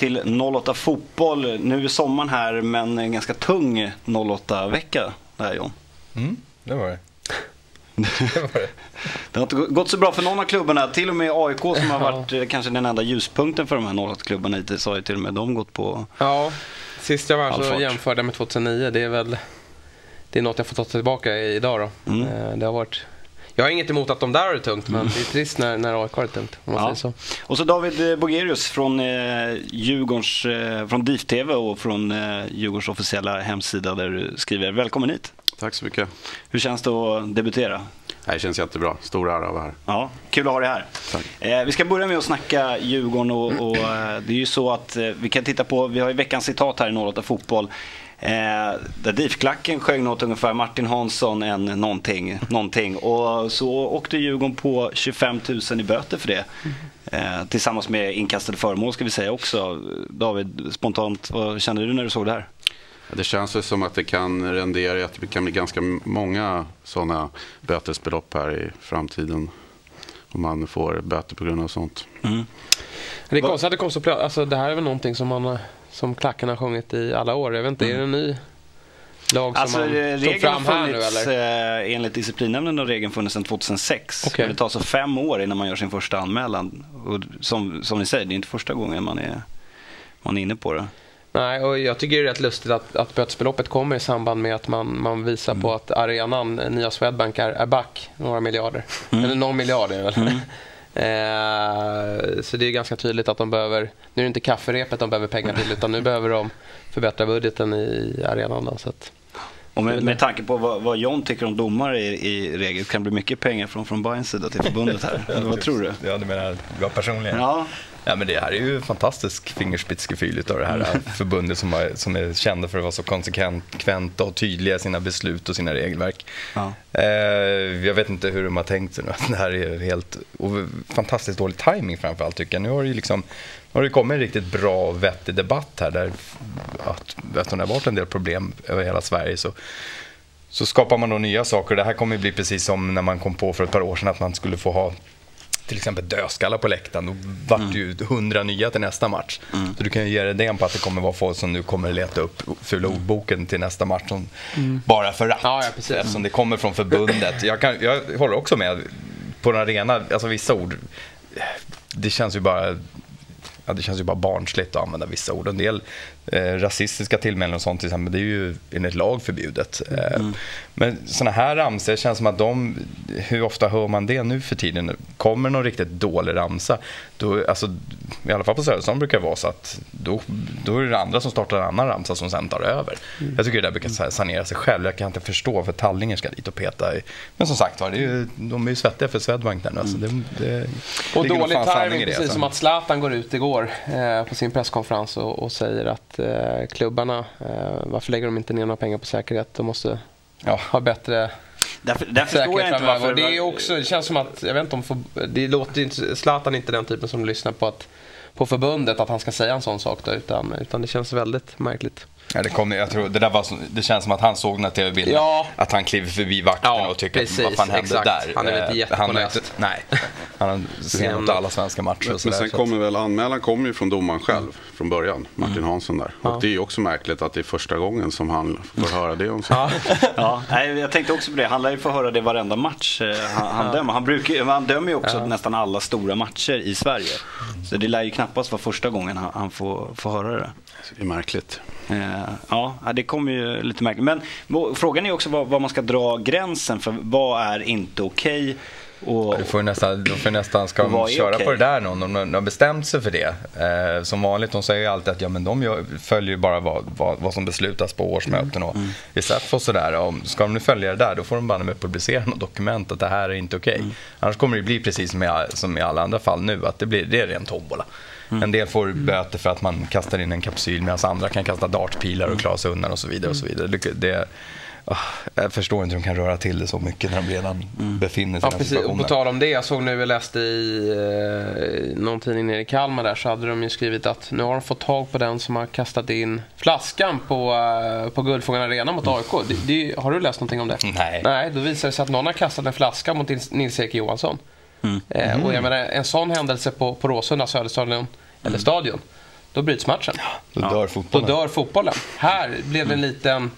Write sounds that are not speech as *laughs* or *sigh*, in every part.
till 08 Fotboll. Nu är sommaren här, men en ganska tung 08-vecka det här John. Mm, det var det. *laughs* det, var det. det har inte gått så bra för någon av klubbarna. Till och med AIK som har varit ja. kanske den enda ljuspunkten för de här 08-klubbarna hittills har ju till och med de gått på Ja, sist jag var så jämförde jag med 2009. Det är väl det är något jag får ta tillbaka idag då. Mm. Eh, det har varit jag har inget emot att de där har det tungt, men det är trist när, när AIK har det tungt. Om man ja. säger så. Och så David Bogerius från eh, Djurgårdens, eh, från DIF TV och från eh, Djurgårdens officiella hemsida där du skriver. Välkommen hit. Tack så mycket. Hur känns det att debutera? Det känns jättebra. Stor ära att vara här. Ja, kul att ha dig här. Eh, vi ska börja med att snacka Djurgården och, och eh, det är ju så att eh, vi kan titta på, vi har ju veckans citat här i 08 Fotboll. Eh, där DIF-klacken sjöng något ungefär Martin Hansson en någonting, någonting. Och så åkte Djurgården på 25 000 i böter för det. Eh, tillsammans med inkastade föremål ska vi säga också. David, spontant, vad kände du när du såg det här? Det känns väl som att det kan rendera att det kan bli ganska många sådana bötesbelopp här i framtiden. Om man får böter på grund av sånt. Mm. Det är konstigt att det kom så alltså, Det här är väl någonting som man som klacken har sjungit i alla år. Jag vet inte, mm. är det en ny lag som alltså, man tog fram här nu eller? Eh, enligt disciplinnämnden har regeln funnits sedan 2006. Okay. Det tar alltså fem år innan man gör sin första anmälan. Och som, som ni säger, det är inte första gången man är, man är inne på det. Nej, och jag tycker det är rätt lustigt att, att bötesbeloppet kommer i samband med att man, man visar mm. på att arenan, nya Swedbank, är, är back några miljarder. Mm. Eller någon miljard är det väl. Mm. Eh, så det är ganska tydligt att de behöver, nu är det inte kafferepet de behöver pengar till utan nu behöver de förbättra budgeten i arenan. Då, så att, och med, med tanke på vad, vad John tycker om domare i, i regel kan det bli mycket pengar från, från Bayerns sida till förbundet här. *laughs* vad tror du? Ja, du menar jag personligen? Ja. Ja, men det här är ju fantastisk fingerspitzgefühl av det här mm. förbundet som, har, som är kända för att vara så konsekventa och tydliga i sina beslut och sina regelverk. Ja. Eh, jag vet inte hur de har tänkt sig nu. *laughs* Det här är helt och fantastiskt dålig timing framförallt tycker jag. Nu har det, liksom, har det kommit en riktigt bra och vettig debatt här där att, eftersom det har varit en del problem över hela Sverige så så skapar man då nya saker. Det här kommer bli precis som när man kom på för ett par år sedan att man skulle få ha till exempel dödskallar på läktaren, då vart mm. det ju hundra nya till nästa match. Mm. Så du kan ju ge dig den på att det kommer vara folk som nu kommer leta upp fula mm. ordboken till nästa match som mm. bara för att. Ja, ja, precis. Eftersom det kommer från förbundet. Jag, kan, jag håller också med på den arena, alltså vissa ord, det känns ju bara ja, det känns ju bara barnsligt att använda vissa ord. En del eh, rasistiska tillmälen och sånt till exempel, det är ju enligt lag förbjudet. Eh, mm. Men sådana här ramsor känns som att de, hur ofta hör man det nu för tiden? Kommer någon riktigt dålig ramsa, då, alltså, i alla fall på Söderstaden brukar det vara så att då, då är det andra som startar en annan ramsa som sen tar över. Mm. Jag tycker det där brukar sanera sig själv. Jag kan inte förstå för Tallinger ska dit och peta. I. Men som sagt var, de är ju svettiga för Swedbank där nu. Alltså, det, det, och dålig timing, precis som att Zlatan går ut igår eh, på sin presskonferens och, och säger att klubbarna, eh, varför lägger de inte ner några pengar på säkerhet? De måste ja. ha bättre Därför, därför förstår jag inte varför... Det, är också, det känns som att, jag vet inte om, för, det låter inte, Zlatan är inte den typen som lyssnar på, att, på förbundet att han ska säga en sån sak då, utan, utan det känns väldigt märkligt. Ja, det, kom, jag tror, det, där var, det känns som att han såg den här tv-bilden. Ja. Att han kliver förbi vakten ja, och tycker precis, vad fan hände exakt. där? Han är inte jättepåläst. Nej, han har sett alla svenska matcher. Men, men sen kommer väl anmälan kommer ju från domaren själv mm. från början. Martin mm. Hansson där. Ja. Och det är ju också märkligt att det är första gången som han får höra det om sig. Ja. ja, jag tänkte också på det. Han lär ju få höra det varenda match eh, han, han dömer. Han, brukar, han dömer ju också nästan alla stora matcher i Sverige. Så det lär ju knappast vara första gången han, han får, får höra det. Det är märkligt. Eh, ja, det kommer ju lite märkligt. Men frågan är också var, var man ska dra gränsen för vad är inte okej? Okay? Och, du får nästan, du får nästan ska de köra okay? på det där någon, de, de har bestämt sig för det. Eh, som vanligt, de säger ju alltid att ja, men de gör, följer bara vad, vad, vad, som beslutas på årsmöten och mm. i SEF och sådär. Ska de nu följa det där, då får de bara med publicera något dokument att det här är inte okej. Okay. Mm. Annars kommer det bli precis som i, som i alla andra fall nu, att det, blir, det är ren tombola. Mm. En del får böter för att man kastar in en kapsyl medan andra kan kasta dartpilar och klara sig undan och så vidare. Och så vidare. Det, oh, jag förstår inte hur de kan röra till det så mycket när de redan mm. befinner sig ja, i den situationen. Och på tal om det, jag såg nu, jag läste i eh, någon tidning nere i Kalmar där så hade de ju skrivit att nu har de fått tag på den som har kastat in flaskan på, eh, på Guldfågeln Arena mot AIK. Det, det, har du läst någonting om det? Nej. Nej, då visar det sig att någon har kastat en flaska mot Nils-Erik Johansson. Mm. Eh, och jag mm. menar, en sån händelse på, på Råsunda Söderstadion, eller mm. Stadion, då bryts matchen. Då dör fotbollen. Då dör fotbollen. Här blev det en liten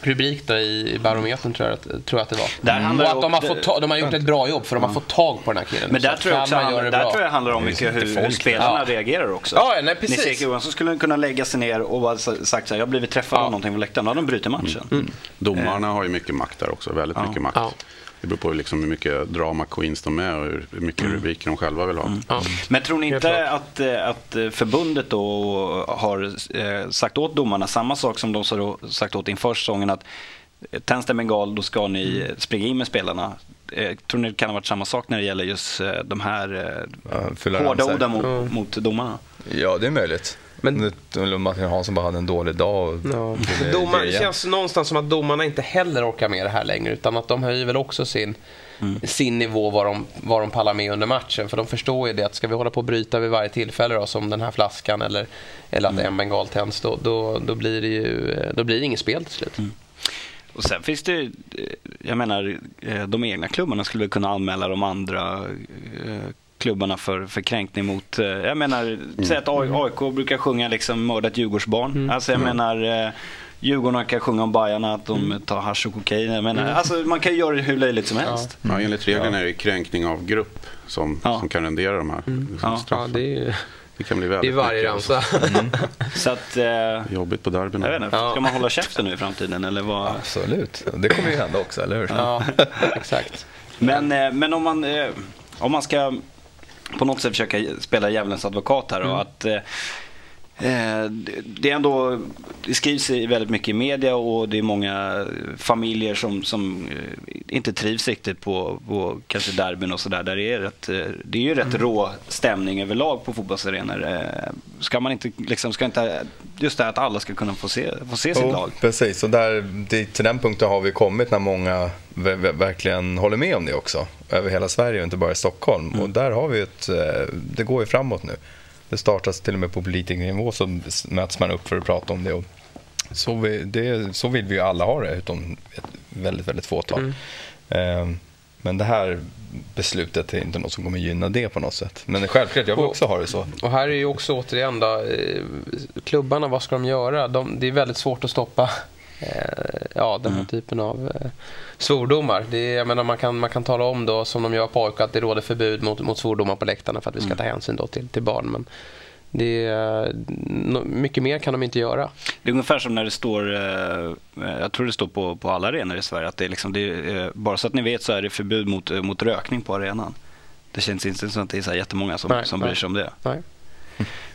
rubrik då i Barometern tror jag, tror jag att det var. Där och att de har, fått ta, de har gjort ett bra jobb för de har fått tag på den här killen. Men där, tror jag, också handlar, där tror jag handlar om mycket hur, hur spelarna ja. reagerar också. Ja, nej, precis. Nils Johansson skulle kunna lägga sig ner och bara sagt så här, jag har blivit träffad ja. av någonting på läktaren. Då hade de brutit matchen. Mm. Mm. Domarna har ju mycket makt där också, väldigt ja. mycket makt. Det beror på liksom hur mycket drama Queens de är och hur mycket mm. rubriker de själva vill ha. Mm. Ja. Men tror ni inte att, eh, att förbundet då har eh, sagt åt domarna samma sak som de sagt åt inför säsongen att tänds det bengal då ska ni mm. springa in med spelarna. Eh, tror ni det kan ha varit samma sak när det gäller just de här ja, hårda orden mot, mm. mot domarna? Ja, det är möjligt. Men Martin Hansson bara hade en dålig dag. Och ja. det, *laughs* Domar, det, känns någonstans som att domarna inte heller orkar med det här längre. Utan att de höjer väl också sin, mm. sin nivå vad de, vad de pallar med under matchen. För de förstår ju det att ska vi hålla på och bryta vid varje tillfälle då, som den här flaskan eller, eller att mm. en bengal tänds. Då, då, då, blir det ju då blir det inget spel till slut. Mm. Och sen finns det, jag menar, eh, de egna klubbarna skulle kunna anmäla de andra eh, klubbarna för, för kränkning mot, eh, jag menar, mm. säg att AIK brukar sjunga liksom mördat Djurgårdsbarn. Mm. Alltså jag mm. menar, Djurgården kan sjunga om Bajarna att de mm. tar hasch och kokain. Jag menar, mm. alltså, man kan ju göra det hur löjligt som helst. Ja. Ja, enligt reglerna är det kränkning av grupp som, ja. som kan rendera de här mm. liksom, ja. det är... Det kan bli väldigt I varje ramsa. Mm. *laughs* Så att, eh, Jobbigt på derbyna. Jag vet inte, ska man hålla käften nu i framtiden? Eller vad? Absolut, det kommer ju hända också, eller hur? Ja, exakt. *laughs* Men, eh, men om, man, eh, om man ska på något sätt försöka spela djävulens advokat här. Och mm. att, eh, Eh, det är ändå, det skrivs väldigt mycket i media och det är många familjer som, som eh, inte trivs riktigt på, på kanske derbyn och sådär. Där det, är rätt, det är ju rätt mm. rå stämning överlag på fotbollsarenor. Ska man inte, liksom, ska inte, just det här att alla ska kunna få se, få se sitt oh, lag. Precis, och där, det, till den punkten har vi kommit när många verkligen håller med om det också. Över hela Sverige och inte bara i Stockholm. Mm. Och där har vi ett, det går ju framåt nu det startas till och med på politikernivå så möts man upp för att prata om det. Och så, vi, det, så vill vi ju alla ha det, utom ett väldigt, väldigt fåtal. Mm. Men det här beslutet är inte något som kommer gynna det på något sätt. Men självklart, jag vill också ha det så. Och här är ju också återigen då, eh, klubbarna, vad ska de göra? De, det är väldigt svårt att stoppa Eh, ja, den här mm. typen av eh, svordomar. Det är, jag menar, man, kan, man kan tala om då, som de gör på AIK, att det råder förbud mot, mot svordomar på läktarna för att vi ska mm. ta hänsyn då till, till barn. Men det är, mycket mer kan de inte göra. Det är ungefär som när det står, eh, jag tror det står på, på alla arenor i Sverige, att det är liksom, det är, bara så att ni vet så är det förbud mot, mot rökning på arenan. Det känns inte som att det är så jättemånga som, nej, som bryr sig om det. Nej.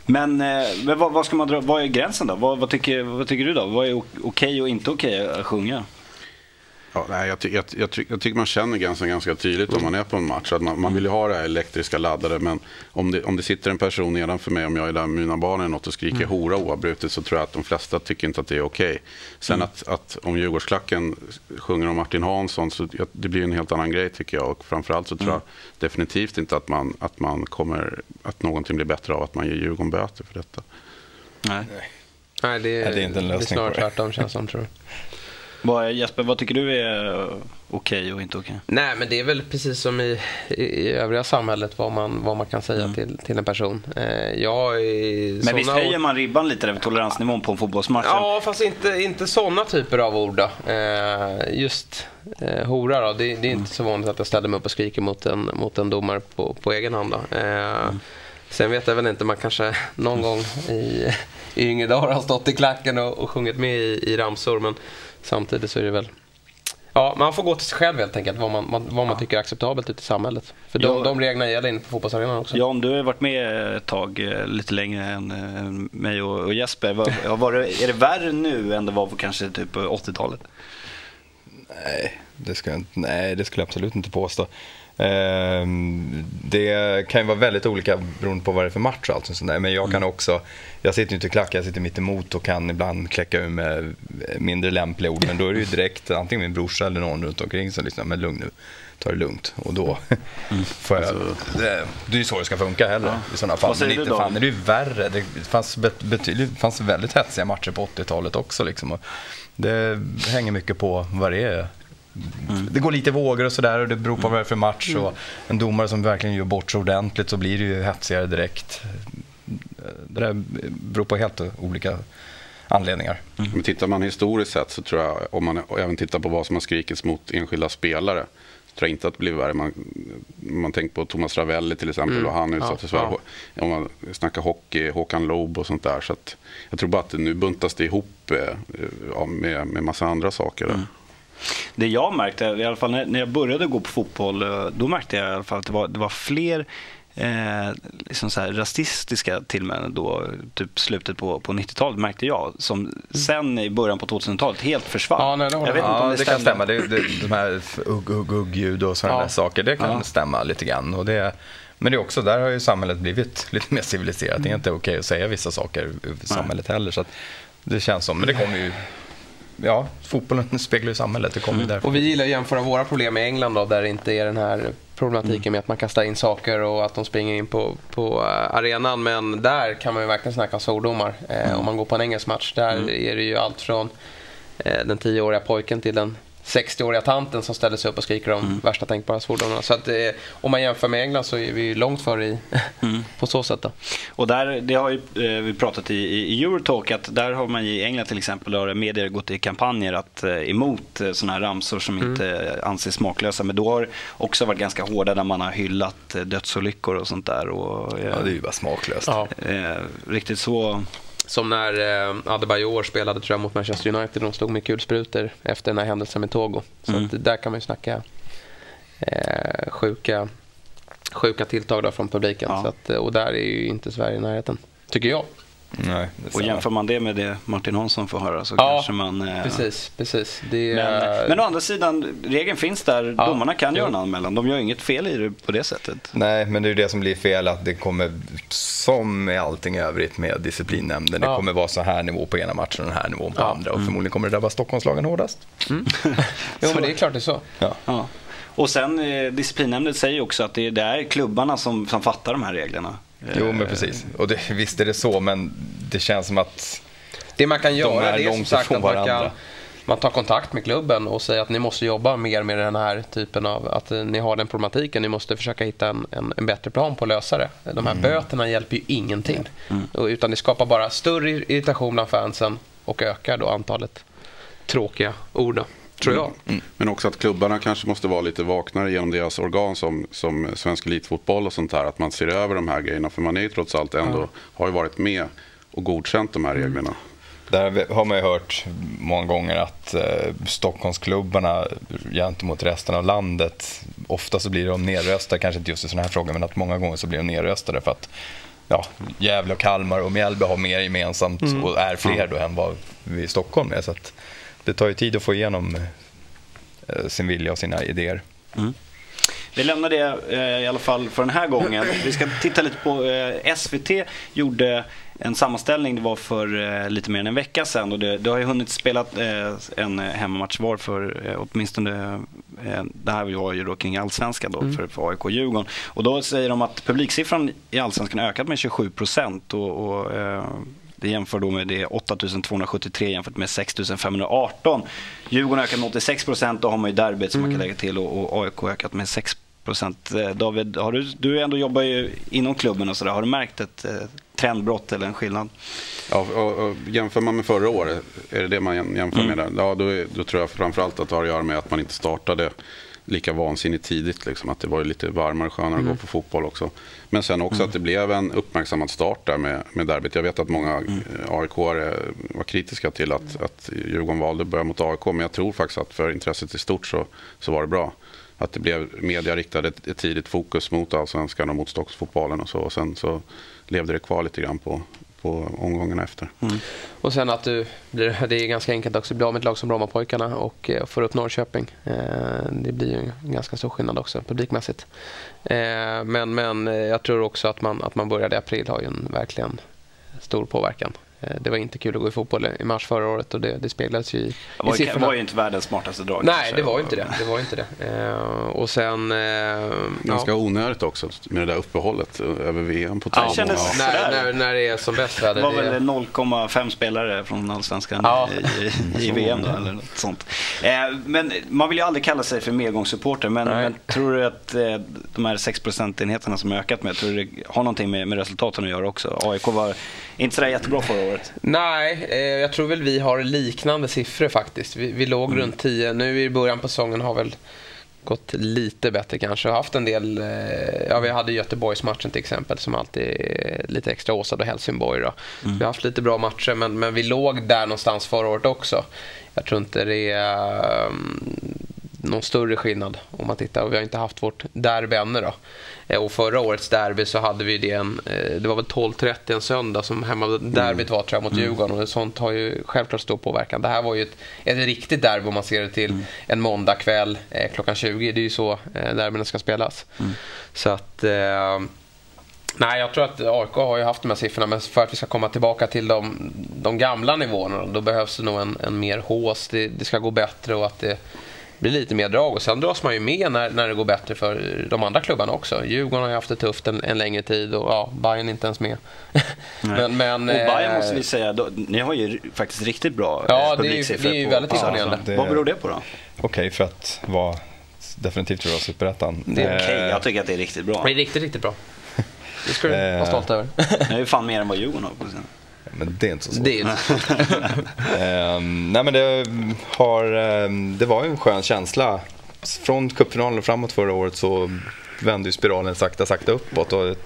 Men, eh, men vad, vad, ska man dra, vad är gränsen då? Vad, vad, tycker, vad tycker du då? Vad är okej och inte okej att sjunga? Ja, nej, jag, jag, jag, jag, tycker man känner ganska, ganska tydligt om man är på en match. Att man, man vill ju ha det här elektriska laddade. Men om det, om det sitter en person nedanför mig, om jag är där med mina barn eller något och skriker mm. hora oavbrutet så tror jag att de flesta tycker inte att det är okej. Okay. Sen mm. att, att om Djurgårdsklacken sjunger om Martin Hansson så det blir en helt annan grej tycker jag. Och framförallt så tror mm. jag definitivt inte att man, att man kommer, att någonting blir bättre av att man ger Djurgården böter för detta. Nej. Nej, det, är, det är inte en lösning det är snarare tvärtom känns som tror jag. *laughs* Vad, Jesper, vad tycker du är okej okay och inte okej? Okay? Nej, men det är väl precis som i, i övriga samhället vad man, vad man kan säga mm. till, till en person. Eh, jag men visst höjer man ribban lite över toleransnivån på en fotbollsmatch? Ja, fast inte, inte sådana typer av ord då. Eh, just eh, hora då, det, det är inte mm. så vanligt att jag ställer mig upp och skriker mot en, mot en domare på, på egen hand. Då. Eh, mm. Sen vet jag väl inte, man kanske någon gång i, i yngre dagar har stått i klacken och, och sjungit med i, i ramsor. Men samtidigt så är det väl Ja, man får gå till sig själv helt enkelt, vad man, vad man ja. tycker är acceptabelt ute i samhället. För de, ja, de reglerna gäller inne på fotbollsarenan också. Jan, du har varit med ett tag, eh, lite längre än, än mig och, och Jesper. Var, var det, är det värre nu än det var på kanske typ 80-talet? Nej, det ska, nej, det skulle jag absolut inte påstå. Ehm, det kan ju vara väldigt olika beroende på vad det är för match och allt sånt där. Men jag kan mm. också, jag sitter ju inte i klack, jag sitter mitt emot och kan ibland kläcka ur med mindre lämpliga ord. Men då är det ju direkt antingen min brorsa eller någon runt omkring som liksom, men lugn nu, ta det lugnt. Och då mm. *laughs* får jag, alltså, det, det är ju så det ska funka heller ja. i sådana fall. Men inte fan är det ju värre. Det fanns, betydligt, fanns väldigt hetsiga matcher på 80-talet också. Liksom. det hänger mycket på vad det är Mm. Det går lite vågor och sådär och det beror på vad det är för match. Mm. Och en domare som verkligen gör bort sig ordentligt så blir det ju hetsigare direkt. det där beror på helt olika anledningar. Mm. Men tittar man historiskt sett så tror jag, om man även tittar på vad som har skrikits mot enskilda spelare, tror jag inte att det blir värre. Man, man tänker på Thomas Ravelli till exempel mm. och han utsattes ja, ja. Om man snackar hockey, Håkan Loob och sånt där. Så att, jag tror bara att nu buntas det ihop eh, med, med massa andra saker. Mm. Det jag märkte, i alla fall när jag började gå på fotboll, eh, då märkte jag i alla fall att det var, det var fler eh, liksom så här rasistiska tillmälen då, typ slutet på, på 90-talet märkte jag, som mm. sen i början på 2000-talet helt försvann. Ja, nej, det, jag vet ja, inte om det, det kan stämma. Det, det, de här ugg-ugg-ljud och sådana ja. där saker, det kan ja. stämma lite grann. Och det, men det är också, där har ju samhället blivit *laughs* lite mer civiliserat. Mm. Det är inte okej att säga vissa saker i samhället heller. Så det känns som, men det kommer ju ja, fotbollen *laughs* speglar ju samhället. Det kommer mm. Och vi gillar att jämföra våra problem med England då, där det inte är den här problematiken mm. med att man kastar in saker och att de springer in på, på uh, arenan. Men där kan man ju verkligen snacka svordomar. Uh, mm. Om man går på en engelsk match, där mm. är det ju allt från uh, den tioåriga pojken till den 60-åriga tanten som ställer sig upp och skriker om mm. värsta tänkbara svordomarna. Så att, eh, om man jämför med England så är vi långt före i, *laughs* mm. på så sätt. Då. Och där, det har ju, eh, vi pratat i, i Eurotalk att där har man i England till exempel har medier gått i kampanjer att, eh, emot eh, sådana här ramsor som mm. inte anses smaklösa. Men då har också varit ganska hårda där man har hyllat eh, dödsolyckor och sånt där. Och, ja, det är ju bara smaklöst. Ja. Eh, riktigt så som när eh, Adebayor spelade tror jag, mot Manchester United. De stod med kulsprutor efter den här händelsen med Togo. Så mm. där kan man ju snacka eh, sjuka, sjuka tilltag då från publiken. Ja. Att, och där är ju inte Sverige i närheten, tycker jag. Nej, och jämför man det med det Martin Hansson får höra så ja, kanske man... Eh, precis, precis. Det, men, men å andra sidan, regeln finns där. Ja, Domarna kan göra en anmälan. De gör inget fel i det på det sättet. Nej, men det är det som blir fel. Att det kommer, som med allting övrigt med disciplinnämnden, ja. det kommer vara så här nivå på ena matchen och den här nivån på andra. Och mm. förmodligen kommer det drabba Stockholmslagen hårdast. Mm. *laughs* *laughs* jo, men det är klart det är så. Ja. Och sen eh, disciplinnämnden säger också att det är, det är klubbarna som, som fattar de här reglerna. Jo, men precis. Och det, visst är det så, men det känns som att det man kan göra de är, är som sagt att man kan man tar kontakt med klubben och säger att ni måste jobba mer med den här typen av, att ni har den problematiken, ni måste försöka hitta en, en, en bättre plan på att lösa det. De här mm. böterna hjälper ju ingenting. Mm. Utan det skapar bara större irritation bland fansen och ökar då antalet tråkiga ord. Tror jag. Mm. Men också att klubbarna kanske måste vara lite vaknare genom deras organ som, som Svensk Elitfotboll och sånt här. Att man ser över de här grejerna. För man är ju trots allt ändå, mm. har ju varit med och godkänt de här mm. reglerna. Där har man ju hört många gånger att eh, Stockholmsklubbarna gentemot resten av landet, ofta så blir de nedröstade, kanske inte just i sådana här frågor, men att många gånger så blir de nedröstade för att ja, Gävle och Kalmar och Mjällby har mer gemensamt mm. och är fler då än vad vi i Stockholm är. Så att, det tar ju tid att få igenom eh, sin vilja och sina idéer. Mm. Vi lämnar det eh, i alla fall för den här gången. Vi ska titta lite på eh, SVT gjorde en sammanställning, det var för lite mer än en vecka sedan och det, det har ju hunnit spela en hemmamatch var för åtminstone, det här var ju då kring allsvenskan då mm. för, för AIK och Djurgården. Och då säger de att publiksiffran i allsvenskan ökat med 27 procent och, och det jämför då med det 8273 jämfört med 6518. Djurgården ökat med 86 procent, då har man ju derbyt som mm. man kan mm. lägga till och, och AIK ökat med 6 procent. Eh, David, har du, du ändå jobbar ju inom klubben och sådär. Har du märkt ett eh, trendbrott eller en skillnad? Ja, och, och jämför man med förra året, är det det man jämför mm. med? Där? Ja, då, då tror jag framförallt att det har att göra med att man inte startade lika vansinnigt tidigt. Liksom, att det var lite varmare, skönare mm. att gå på fotboll också. Men sen också mm. att det blev en uppmärksammad start där med, med derbyt. Jag vet att många mm. AIK var kritiska till att, att Djurgården valde att börja mot AIK. Men jag tror faktiskt att för intresset i stort så, så var det bra. Att det blev media riktade ett, ett tidigt fokus mot allsvenskan och mot Stockholmsfotbollen och så. Och sen så levde det kvar lite grann på, på omgångarna efter. Mm. Och sen att du blir, det är ganska enkelt också, bli av med ett lag som Brommapojkarna och eh, får upp Norrköping. Eh, det blir ju en ganska stor skillnad också publikmässigt. Eh, men, men jag tror också att man, att man började i april har ju en verkligen stor påverkan. Eh, det var inte kul att gå i fotboll i mars förra året och det, det speglades ju i, det var, i siffrorna. Det var ju inte världens smartaste drag. Nej, kanske. det var ju inte det. det, var inte det. Och sen... Uh, Ganska ja. onödigt också med det där uppehållet över VM på två ja, kändes när, när, när det är som bäst väder. Det var väl 0,5 spelare från Allsvenskan ja. i, i, *laughs* VM då, eller något sånt. Eh, men man vill ju aldrig kalla sig för medgångssupporter, men, men, tror du att eh, de här 6 procentenheterna som ökat med, tror du det har någonting med, med resultaten att göra också? AIK var inte sådär jättebra förra året. Nej, eh, jag tror väl vi har liknande siffror faktiskt. Vi, vi låg mm. runt 10. Nu i början på säsongen har väl gått lite bättre kanske. Haft en del, eh, ja vi hade Göteborgsmatchen till exempel som alltid är lite extra åsad och Helsingborg då. Mm. Vi har haft lite bra matcher men, men vi låg där någonstans förra året också. Jag tror inte det är um, någon större skillnad om man tittar. Vi har inte haft vårt derby ännu då. Eh, och förra årets derby så hade vi det en, eh, det var väl 12.30 en söndag som hemmaderbyt mm. var tror jag mot mm. Djurgården och sånt har ju självklart stor påverkan. Det här var ju ett, ett riktigt derby om man ser det till mm. en måndagkväll eh, klockan 20. Det är ju så eh, derbyna ska spelas. Mm. Så att eh, Nej, jag tror att AIK har ju haft de här siffrorna, men för att vi ska komma tillbaka till de, de gamla nivåerna då behövs det nog en, en mer hås. Det, det, ska gå bättre och att det blir lite mer drag. Och sen dras man ju med när, när det går bättre för de andra klubbarna också. Djurgården har ju haft det tufft en, en längre tid och ja, Bayern är inte ens med. *laughs* men, men, och Bayern måste vi säga, då, ni har ju faktiskt riktigt bra ja, publiksiffror. Ja, det är ju väldigt imponerande. Ja, Vad beror det på då? Okej okay, för att vara definitivt tror jag Superettan. Det är okej, okay. jag tycker att det är riktigt bra. Det är riktigt, riktigt bra. Det ska du *laughs* vara eh. stolt över. det är ju fan mer än vad Djurgården har på sin. Men det är inte så svårt. Det, um, *laughs* nej, men det, har, um, det var ju en skön känsla. Från cupfinalen och framåt förra året så vände ju spiralen sakta, sakta uppåt. Och det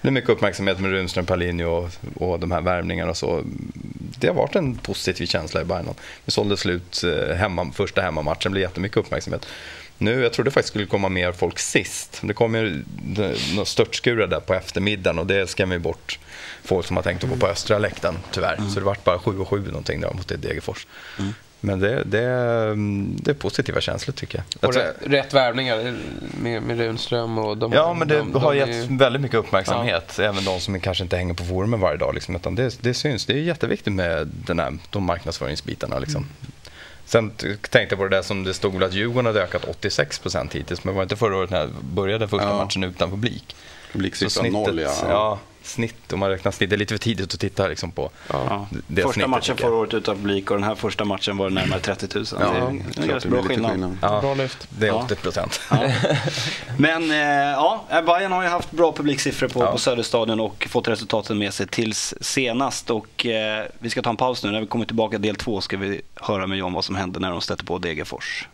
blev mycket uppmärksamhet med Runström, Palinho och, och de här värvningarna och så. Det har varit en positiv känsla i Bayern. Vi sålde slut eh, hemma, första hemmamatchen, blev jättemycket uppmärksamhet. Nu, jag trodde faktiskt skulle komma mer folk sist. Det kom ju störtskurar där på eftermiddagen och det skrämmer ju bort folk som har tänkt att gå på östra läktaren tyvärr. Mm. Så det vart bara 7 och 7 någonting där mot Degerfors. Mm. Men det, det, det är positiva känslor tycker jag. Och rätt, rätt värvningar med, med Runström och de Ja, men det de, har de gett är... väldigt mycket uppmärksamhet. Ja. Även de som kanske inte hänger på forumen varje dag. Liksom, utan det, det syns. Det är jätteviktigt med den här, de marknadsföringsbitarna. Liksom. Mm. Sen tänkte jag på det där som det stod att Djurgården hade ökat 86 procent hittills. Men var inte förra året när jag började första ja. matchen utan publik? Publiksiffran noll ja. ja snitt, om man räknar snitt, det är lite för tidigt att titta liksom på ja. det Första snittet, matchen förra året utan publik och den här första matchen var det närmare 30 000. Ja, det är, är ganska bra skillnad. skillnad. Ja, bra lyft. Det är 80 procent. Ja. Men eh, ja, Bayern har ju haft bra publiksiffror på, på Söderstadion och fått resultaten med sig tills senast. Och, eh, vi ska ta en paus nu. När vi kommer tillbaka del två ska vi höra med John vad som hände när de stötte på Degerfors.